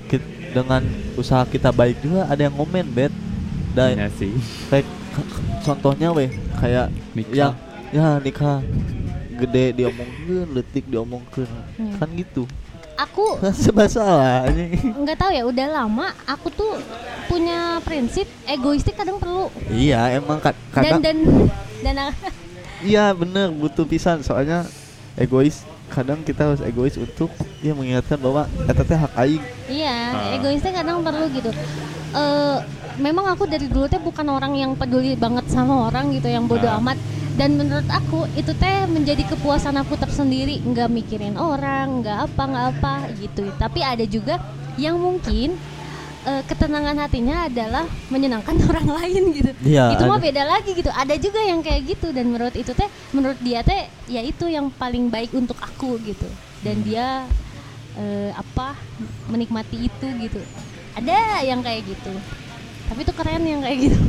kit- dengan usaha kita baik juga ada yang ngomen bet dan Iya sih kayak contohnya weh kayak Nikah. yang ya nikah gede diomongkeun letik diomongkeun. Hmm. kan gitu. Aku serba salah ini nggak tahu ya udah lama aku tuh punya prinsip egoistik kadang perlu. Iya emang ka- dan kadang dan dan iya bener butuh pisan. Soalnya egois kadang kita harus egois untuk ya mengingatkan bahwa eta teh hak aing. Iya Ah. egoistik kadang perlu gitu. Eh memang aku dari dulu teh bukan orang yang peduli banget sama orang gitu yang bodoh Ah. amat dan menurut aku itu teh menjadi kepuasan aku tersendiri. Nggak mikirin orang nggak apa nggak apa gitu. Tapi ada juga yang mungkin eh, ketenangan hatinya adalah menyenangkan orang lain gitu. Iya, itu mah beda lagi gitu. Ada juga yang kayak gitu. Dan menurut itu teh menurut dia teh ya itu yang paling baik untuk aku gitu. Dan Hmm. dia eh, apa menikmati itu gitu. Ada yang kayak gitu. Tapi itu keren yang kayak gitu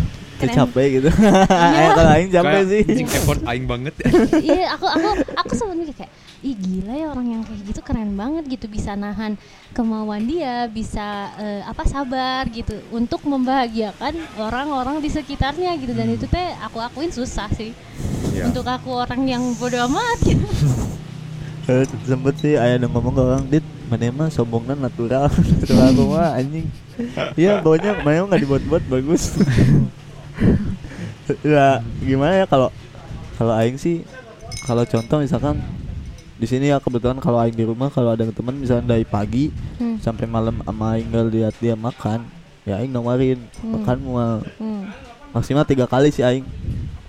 keren. Capek gitu. Eh kalau aing capek Kayak sih. anjing effort aing banget. Ya iya aku aku aku sebenarnya kayak ih gila ya orang yang kayak gitu keren banget gitu bisa nahan kemauan dia bisa eh, apa sabar gitu untuk membahagiakan orang-orang di sekitarnya gitu. Dan itu teh aku akuin susah sih. Iya. untuk aku orang yang bodoh amat gitu. Eh, sempet sih ayah ada ngomong ke orang dit mana mah sombongnya natural? Natural aku mah anjing. Iya baunya mana nggak dibuat-buat bagus ya gimana ya kalau kalau aing sih kalau contoh misalkan di sini ya kebetulan kalau aing di rumah kalau ada teman misalnya dari pagi Hmm. sampai malam sama aing lihat dia makan ya aing nawarin Hmm. makan mual Hmm. maksimal tiga kali sih aing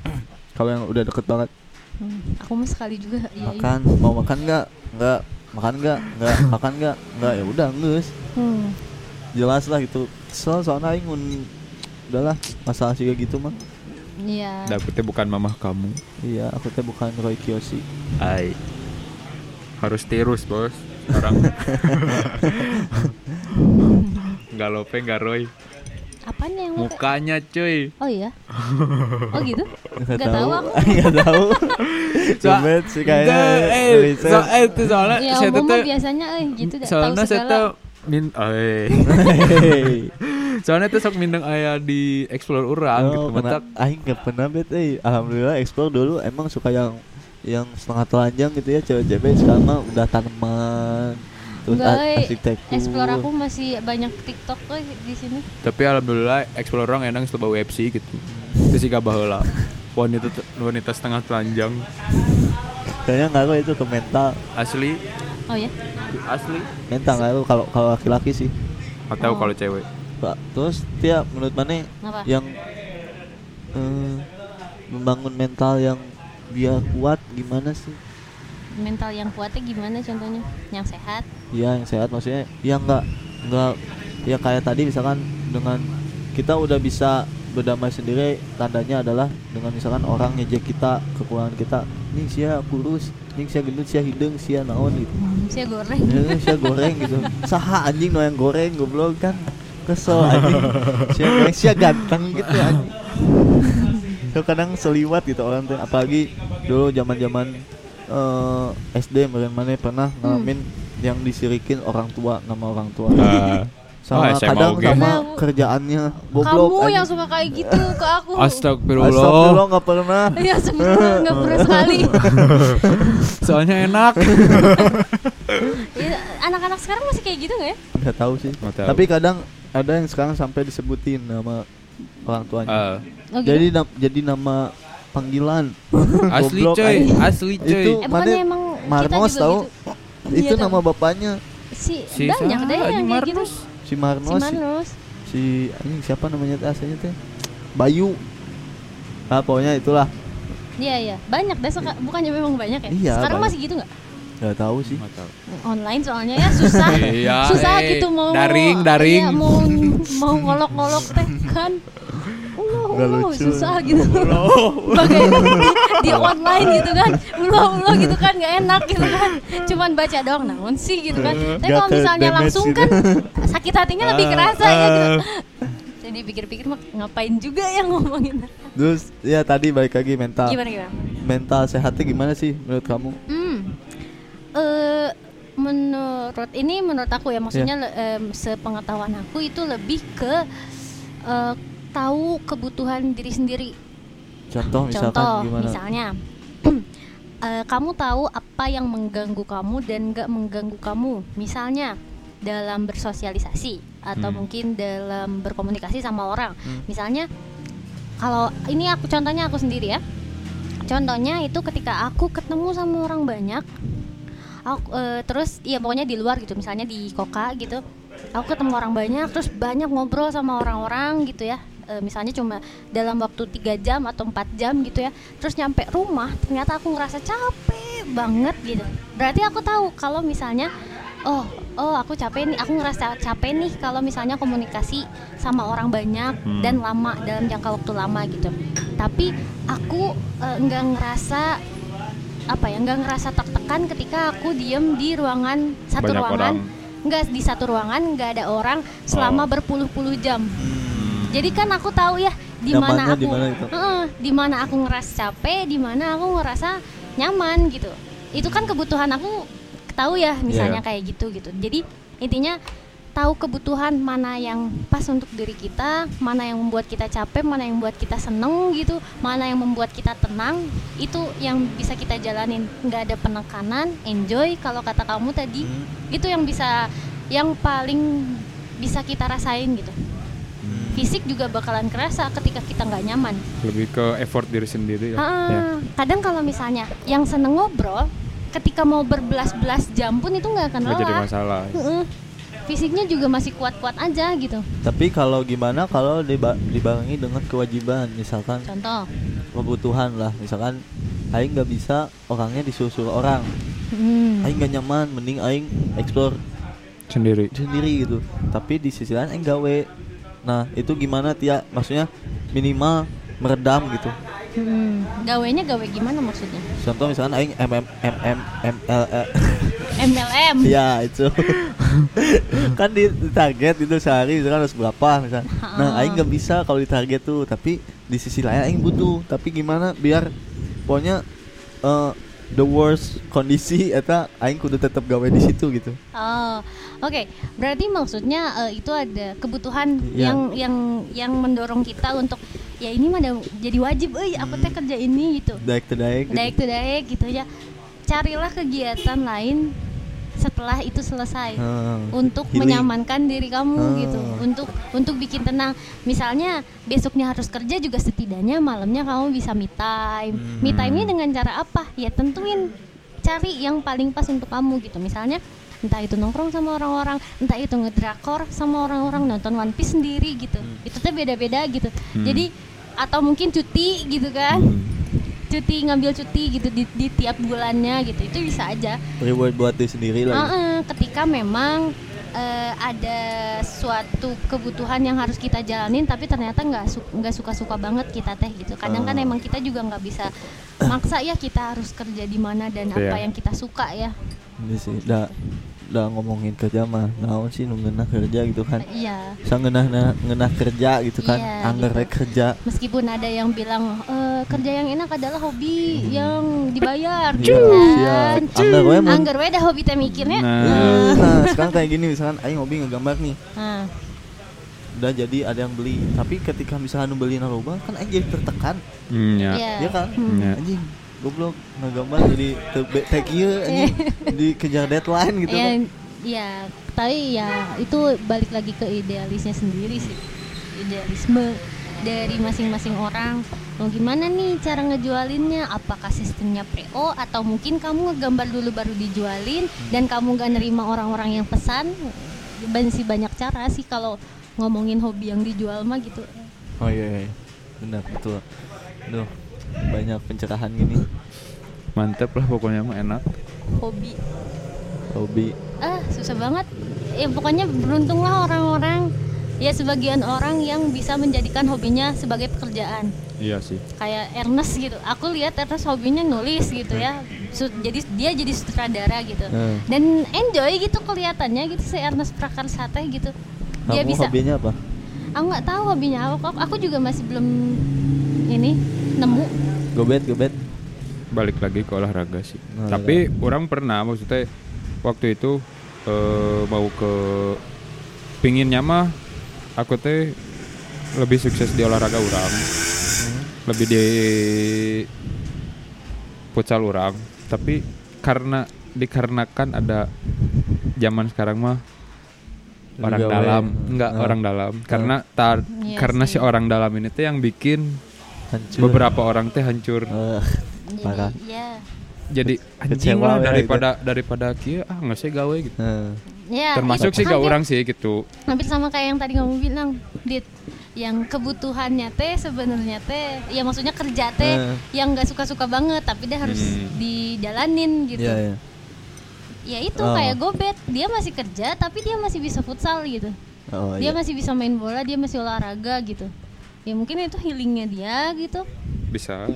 kalau yang udah deket banget Hmm. Aku mah sekali juga iya. makan mau makan nggak nggak makan nggak nggak makan nggak nggak ya udah nges Hmm. jelas lah gitu kesel soalnya aing udahlah masalah sih kayak gitu mah Iya. dapetnya bukan mamah kamu. Iya aku teh bukan Roy Kiyoshi. Ai. Harus tirus bos. Orang. Nggak lope nggak roy. Apanya yang lope? mukanya cuy. Oh iya. Oh gitu? nggak Nggak tahu. aku. nggak tahu. Sih kayaknya eh, so, eh, itu soalnya Ya saya tuh biasanya eh gitu soalnya saya tuh min eh. Soalnya tuh sok mindeng aya di explore orang gitu Oh, pernah, matak. aing nggak pernah bet eh. Alhamdulillah explore dulu. Emang suka yang yang setengah telanjang gitu ya cewek-cewek sekarang mah udah tanaman terus eh, arsitektur. Explore aku masih banyak TikTok eh di sini. tapi alhamdulillah explore orang enak setelah UFC gitu. Itu sih gak baheula wanita wanita setengah telanjang. Kayaknya ngaruh itu ke mental. Asli. Oh ya. asli. Mental ngaruh kalau kalau laki-laki sih. Atau Oh. kalau cewek Pak, terus dia menurut mana Apa? yang eh, membangun mental yang biar kuat gimana sih? Mental yang kuatnya gimana contohnya? Yang sehat. Ya yang sehat maksudnya ya nggak nggak ya kayak tadi misalkan dengan kita udah bisa berdamai sendiri tandanya adalah dengan misalkan orang ngejek kita kekurangan kita nih sia kurus nih sia gendut sia hidung sia naon gitu saya goreng. ya, sia goreng gitu saha anjing no yang goreng goblok kan kesel anjing. Sia goreng sia ganteng gitu anjing. So, kadang seliwat gitu orang tuh. Apalagi dulu zaman zaman SD mungkin mana pernah ngalamin yang disirikin orang tua nama orang tua. Oh, sama SMA kadang oge. sama kerjaannya goblok Kamu yang suka kayak gitu ke aku. astagfirullah. Astagfirullah nggak pernah. Iya sebenarnya nggak pernah sekali. soalnya enak. Iya, Anak-anak sekarang masih kayak gitu nggak ya? nggak tahu sih. Nggak tahu. tapi kadang ada yang sekarang sampai disebutin nama orang tuanya Oh, gitu? jadi nam- jadi nama panggilan. Asli Goblok, coy, asli coy. Itu Eh mana emang Marnos kita juga tahu? gitu. Itu Iya, tahu. nama bapaknya Si, Si banyak deh yang kayak gitu. Marnos. si Si Marnos. Si, Marnos. si anjing siapa namanya teh aslinya teh? Bayu. Nah, pokoknya itulah. Iya iya, banyak deh bukannya memang banyak ya? Iya, Sekarang banyak. masih gitu nggak? Gak tahu sih. Nggak tahu. Online soalnya ya susah. Iya, susah eh, gitu mau daring, daring. iya, mau mau ngolok-ngolok teh kan. Allah, lucu. susah gitu. Bagai di, di online gitu kan. Ulah ulah gitu kan nggak enak gitu kan. Cuman baca doang naon sih gitu kan. Tapi Nggak kalau misalnya langsung gitu. kan sakit hatinya lebih kerasa ya gitu. Jadi pikir-pikir ngapain juga yang ngomongin. Terus ya tadi balik lagi mental. Gimana gimana? Mental sehatnya gimana sih menurut kamu? Hmm. Eh menurut ini menurut aku ya maksudnya Iya. le- em, sepengetahuan aku itu lebih ke eh, tahu kebutuhan diri sendiri. Contoh misalkan Contoh gimana? misalnya eh, kamu tahu apa yang mengganggu kamu dan nggak mengganggu kamu. Misalnya dalam bersosialisasi atau Hmm. mungkin dalam berkomunikasi sama orang. Hmm. Misalnya kalau ini aku contohnya aku sendiri ya. Contohnya itu ketika aku ketemu sama orang banyak, aku eh, terus ya pokoknya di luar gitu, misalnya di Koka gitu, aku ketemu orang banyak, terus banyak ngobrol sama orang-orang gitu ya. Eh, misalnya cuma dalam waktu tiga jam atau empat jam gitu ya, terus nyampe rumah ternyata aku ngerasa capek banget gitu. Berarti aku tahu kalau misalnya oh oh aku capek nih aku ngerasa capek nih kalau misalnya komunikasi sama orang banyak Hmm. dan lama dalam jangka waktu lama gitu tapi aku eh, nggak ngerasa apa ya nggak ngerasa tertekan ketika aku diem di ruangan satu Banyak ruangan orang. nggak di satu ruangan nggak ada orang selama Oh. berpuluh-puluh jam Hmm. jadi kan aku tahu ya di mana aku di mana itu? Heeh, di mana aku ngerasa capek di mana aku ngerasa nyaman gitu itu kan kebutuhan aku tahu ya misalnya Iya. kayak gitu gitu jadi intinya tahu kebutuhan mana yang pas untuk diri kita mana yang membuat kita capek mana yang membuat kita seneng gitu mana yang membuat kita tenang itu yang bisa kita jalanin nggak ada penekanan enjoy kalau kata kamu tadi Hmm. itu yang bisa yang paling bisa kita rasain gitu Hmm. fisik juga bakalan kerasa ketika kita nggak nyaman. Lebih ke effort diri sendiri ya. Ah, Ya. Kadang kalau misalnya yang seneng ngobrol, ketika mau berbelas-belas jam pun itu nggak akan Nggak jadi lelah. masalah. Fisiknya juga masih kuat-kuat aja gitu. Tapi kalau gimana kalau diba dibarengi dengan kewajiban, misalkan Contoh. kebutuhan lah, misalkan Aing nggak bisa orangnya disuruh-suruh orang, Hmm. Aing nggak nyaman, mending Aing explore Sendiri. sendiri gitu. Tapi di sisi lain Aing gawe. Nah itu gimana Tia? Maksudnya minimal meredam gitu. Hmm. Gawenya gawe gimana maksudnya? Contoh misalkan Aing MM MM ML MLM. ya itu kan di, di target itu sehari misalkan harus berapa misalnya nah aing nggak bisa kalau di target tuh tapi di sisi lain aing butuh tapi gimana biar pokoknya eh, the worst kondisi eta aing kudu tetap gawe di situ gitu Oh, oke. Berarti maksudnya eh, itu ada kebutuhan Iya. yang yang yang mendorong kita untuk ya ini mah jadi wajib, eh aku teh kerja ini gitu. daik to daik gitu. Daik to daik gitu ya. Carilah kegiatan lain setelah itu selesai Hmm, untuk healing. menyamankan diri kamu Hmm. gitu. Untuk untuk bikin tenang. Misalnya besoknya harus kerja juga setidaknya malamnya kamu bisa me time. Me Hmm. time-nya dengan cara apa? Ya tentuin cari yang paling pas untuk kamu gitu. Misalnya entah itu nongkrong sama orang-orang, entah itu ngedrakor sama orang-orang nonton One Piece sendiri gitu. Itu tuh beda-beda gitu. Hmm. Jadi atau mungkin cuti gitu kan. Hmm. Cuti ngambil cuti gitu di, di tiap bulannya gitu. Itu bisa aja. reward buat diri sendiri lah gitu. Heeh, ketika memang eh, ada suatu kebutuhan yang harus kita jalanin tapi ternyata nggak su- nggak suka-suka banget kita teh gitu kadang kan Oh. emang kita juga nggak bisa maksa ya kita harus kerja di mana dan apa Iya. yang kita suka ya ini sih dah dah ngomongin kerja mah naon sih nu ngeunah kerja gitu kan iya sang ngeunah ngeunah kerja gitu kan Iya, anggar gitu. rek kerja meskipun ada yang bilang "Eh, kerja yang enak adalah hobi yang dibayar Iya, gitu siap. kan Anggar we anggar we dah hobi teh mikirnya Nah. Eh, nah sekarang kayak gini misalkan aing hobi ngegambar nih nah, udah jadi ada yang beli tapi ketika misalkan nu beli kan aing jadi tertekan Hmm, ya. iya. Iya kan Hmm. Ya. anjing goblok ngegambar jadi tag anjing. Dikejar deadline gitu. Ya, ya tapi ya itu balik lagi ke idealisnya sendiri sih. Idealisme dari masing-masing orang. Mau gimana nih cara ngejualinnya? Apakah sistemnya PO atau mungkin kamu ngegambar dulu baru dijualin dan kamu gak nerima orang-orang yang pesan? Masih banyak cara sih kalau ngomongin hobi yang dijual mah gitu. Oh iya, iya. benar betul. Duh, banyak pencerahan gini. Mantep lah pokoknya mah enak. hobi. Hobi. Ah susah banget. Ya pokoknya beruntunglah orang-orang. Ya sebagian orang yang bisa menjadikan hobinya sebagai pekerjaan. Iya sih. kayak Ernest gitu. Aku lihat Ernest hobinya nulis gitu ya. Jadi dia jadi sutradara gitu. Hmm. dan enjoy gitu kelihatannya gitu si Ernest Prakarsa teh gitu. Dia kamu bisa hobinya apa? Aku nggak tahu hobinya apa. Aku, aku juga masih belum ini nemu gobet gobet Balik lagi ke olahraga sih. Oh, Tapi orang pernah maksudnya waktu itu eh, mau ke pinginnya mah aku teh lebih sukses di olahraga orang. Lebih di futsal orang. Tapi karena dikarenakan ada zaman sekarang mah orang Gawe. dalam enggak Ah. orang dalam karena tar Iya karena sih. si orang dalam ini tuh yang bikin hancur beberapa orang teh hancur Parah. jadi ya jadi anjing Kecewa lah ya daripada daripada kia ah nggak sih gawe gitu eh. ya termasuk itu sih gak orang sih gitu hampir sama kayak yang tadi kamu bilang dit yang kebutuhannya teh sebenarnya teh ya maksudnya kerja teh Eh. yang nggak suka-suka banget tapi dia harus Hmm. dijalanin gitu Iya, iya. ya itu Oh. kayak gobet dia masih kerja tapi dia masih bisa futsal gitu Oh, dia iya. masih bisa main bola dia masih olahraga gitu ya mungkin itu healingnya dia gitu. Bisa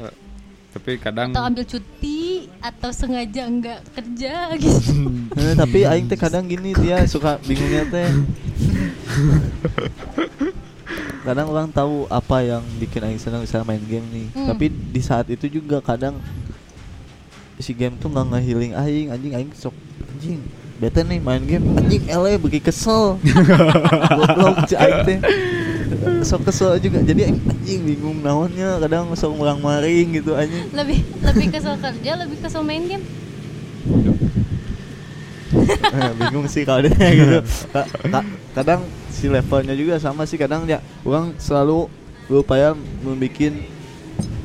tapi kadang atau ambil cuti atau sengaja nggak kerja gitu. Eh, tapi aing teh kadang gini dia suka bingungnya teh. Kadang orang tahu apa yang bikin aing senang misalnya main game nih. Hmm. tapi di saat itu juga kadang si game tuh nggak ngehealing aing. Anjing aing sok anjing bete nih main game. Anjing ele begi kesel. Goblok aing teh sok kesel juga. Jadi anjing bingung naonnya. Kadang sok mulang maring gitu anjing. Lebih lebih kesel kerja lebih kesel main game. Eh, bingung sih kalau dia gitu. Ka- ka- kadang si levelnya juga sama sih. Kadang ya orang selalu berupaya membuat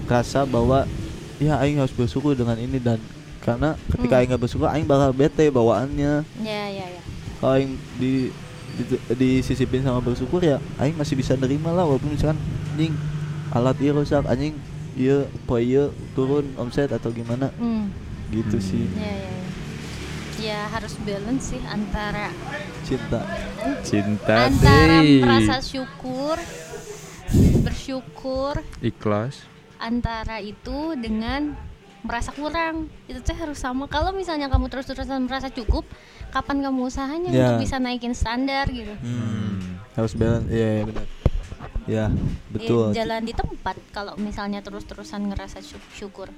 rasa bahwa ya aing harus bersyukur dengan ini dan karena ketika Hmm. aing nggak bersyukur aing bakal bete bawaannya. Ya ya ya. Kalau aing di disisipin sama bersyukur ya aing masih bisa nerima lah walaupun misalkan anjing alat iya rusak anjing iya po iya turun omset atau gimana hmm. gitu Hmm. sih ya ya ya. ya harus balance sih antara cinta cinta antara deh merasa syukur bersyukur ikhlas antara itu dengan merasa kurang. Itu tuh harus sama. Kalau misalnya kamu terus-terusan merasa cukup kapan kamu usahanya Ya. untuk bisa naikin standar gitu? Hmm, harus balance. Iya ya, benar. Ya Ya, betul jalan di tempat kalau misalnya terus-terusan ngerasa syuk- syukur.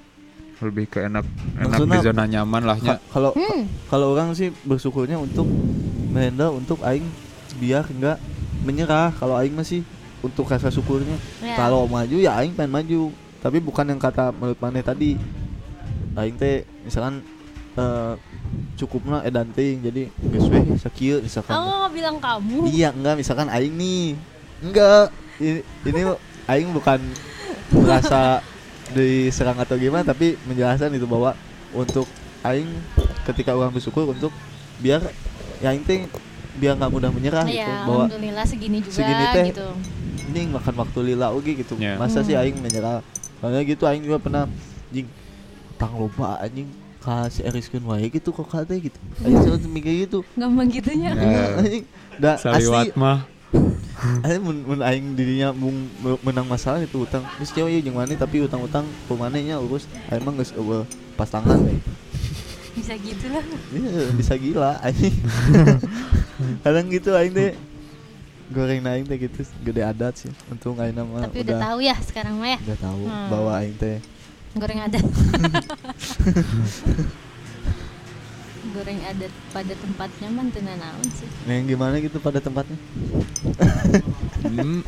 Lebih ke enak enak Maksudnya- di zona nyaman lahnya Ka- kalau Hmm. kalau orang sih bersyukurnya untuk menghandle untuk aing biar nggak menyerah. Kalau aing masih untuk rasa syukurnya. Ya. kalau maju ya aing pengen maju. Tapi bukan yang kata menurut maneh tadi aing teh misalkan eh cukupnya edan ting jadi geus we sakieu misalkan nggak bilang kamu Iya enggak misalkan aing nih. Enggak. Ini, ini aing bukan merasa diserang atau gimana tapi menjelaskan itu bahwa untuk aing ketika orang bersyukur untuk biar ya aing teh biar nggak mudah menyerah gitu ya bahwa alhamdulillah segini juga segini teh gitu ini makan waktu lila oke gitu. Ya. Masa sih Hmm. aing menyerah. Soalnya gitu aing juga pernah anjing tang loba anjing kasih eriskeun wae gitu kok kate gitu. Aing selalu mikir gitu. gampang gitunya Ya. Iya, anjing. Da, asli mah Aing mun, mun aing dirinya mung me- menang masalah itu utang. Geus kieu ieu jeung mani tapi utang-utang pemanehnya urus aing mah geus eueuh pas tangan. bisa gitu lah Iya, bisa gila anjing. Kadang gitu aing teh goreng aing teh gitu gede adat sih. Untung aing mah tapi udah, tahu ya sekarang mah ya udah tahu Hmm. bahwa aing teh goreng adat. Goreng adat pada tempatnya mah teu naon sih. Yang gimana gitu pada tempatnya. Hmm,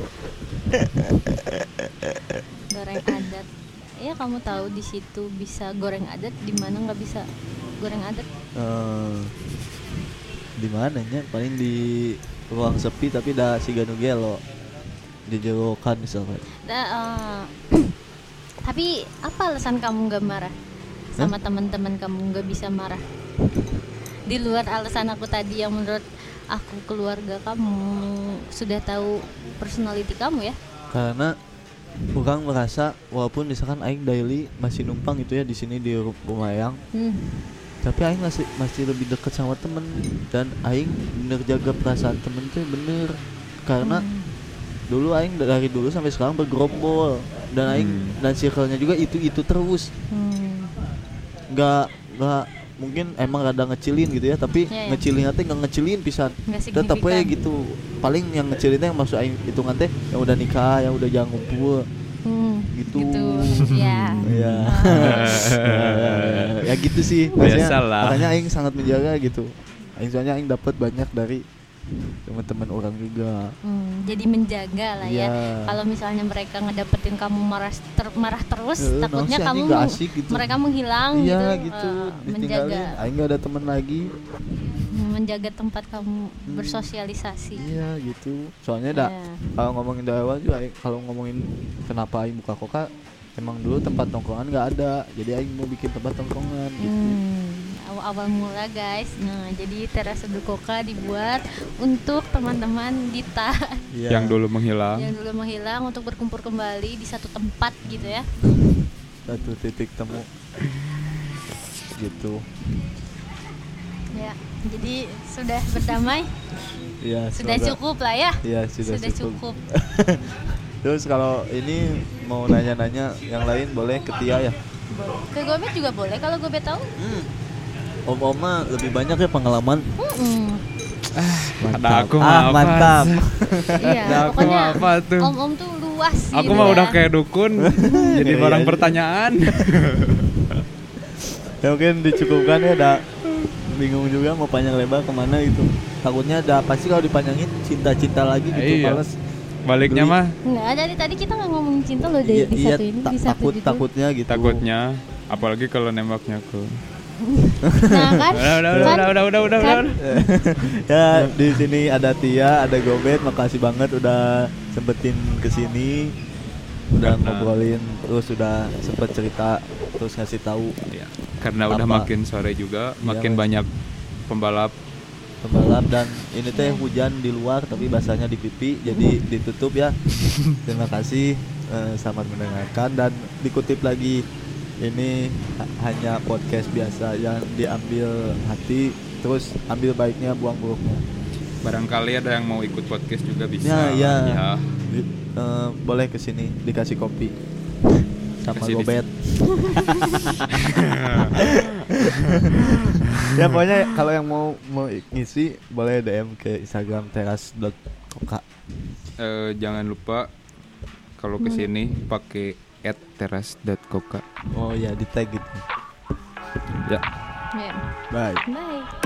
goreng adat. Ya kamu tahu di situ bisa goreng adat di mana nggak bisa goreng adat? Eh di mananya? Paling di ruang sepi tapi dah si ganu gelo. jejerokan misalkan. Da- eh, tapi apa alasan kamu nggak marah sama teman-teman kamu nggak bisa marah? Di luar alasan aku tadi yang menurut aku keluarga kamu sudah tahu personality kamu ya. karena orang merasa walaupun misalkan aing daily masih numpang gitu ya di sini di Ru- Rumayang Hmm. tapi aing masih masih lebih dekat sama temen dan aing bener jaga perasaan temen tuh bener karena Hmm. Dulu aing dari dulu sampai sekarang bergerombol dan aing Hmm. dan circle-nya juga itu itu terus Hmm. nggak nggak mungkin emang rada ngecilin gitu ya tapi Iya, iya. ngecilin teh nggak ngecilin pisan tetap aja gitu paling yang ngecilin teh yang maksud aing hitungan teh yang udah nikah yang udah jangan ngumpul Hmm, gitu. ya. ya gitu sih Biasalah. makanya aing sangat menjaga gitu aing soalnya aing dapat banyak dari teman-teman orang juga Hmm, jadi menjaga lah ya. Iya. Kalau misalnya mereka ngedapetin kamu marah ter- marah terus, Eh, takutnya kamu asik gitu. mereka menghilang iya gitu. gitu ditinggalin menjaga aing nggak ada teman lagi menjaga tempat kamu bersosialisasi. iya gitu soalnya dah Iya. kalau ngomongin dari awal juga kalau ngomongin kenapa aing buka koka emang dulu tempat tongkrongan nggak ada jadi aing mau bikin tempat tongkrongan gitu Hmm, awal-awal mula guys. Nah, jadi teras seduh koka dibuat untuk teman-teman Dita Iya. yang dulu menghilang yang dulu menghilang untuk berkumpul kembali di satu tempat gitu ya. satu titik temu gitu Ya, jadi sudah berdamai, ya sudah semoga- cukup lah ya. Iya sudah, Sudah cukup. cukup. Terus kalau ini mau nanya-nanya yang lain boleh ke Tia ya. Boleh. Ke Gobet juga boleh kalau Gobet tahu. Hmm. Om Oma lebih banyak ya pengalaman. Mm-mm. ada aku ah, mah apa mantap. Iya, Ada aku pokoknya mah apa tuh? om-om tuh luas aku gitu mah ya. udah kayak dukun jadi Iya, barang iya. pertanyaan ya mungkin dicukupkan ya udah bingung juga mau panjang lebar ke mana gitu. Takutnya ada pasti kalau dipanjangin cinta-cinta lagi gitu Iya. males. baliknya Beli. mah Enggak, dari tadi kita nggak ngomongin cinta loh dari Iya, di iya, satu ini, ta- di satu takut judul. takutnya gitu. takutnya apalagi kalau nembaknya ke Nah kan, udah udah kan, udah udah udah udah kan? udah ya di sini ada Tia, ada Gobet, makasih banget udah sempetin ke sini, udah Karena- ngobrolin, terus udah sempet cerita, terus ngasih tahu Ya, karena udah Apa? makin sore juga Iya, makin Mas. banyak pembalap pembalap dan ini teh hujan di luar tapi basahnya di pipi jadi ditutup ya. Terima kasih, eh, selamat mendengarkan dan dikutip lagi ini ha- hanya podcast biasa yang diambil hati, terus ambil baiknya, buang buruknya. barangkali ada yang mau ikut podcast juga bisa Ya, ya. ya. Di- eh, boleh ke sini dikasih kopi sama Kasih gobet. ya pokoknya kalau yang mau mau ngisi boleh DM ke Instagram teras.koka. Eh, jangan lupa kalau ke sini pakai @teras.koka Oh ya di tag gitu. ya Ya. Bye. Bye.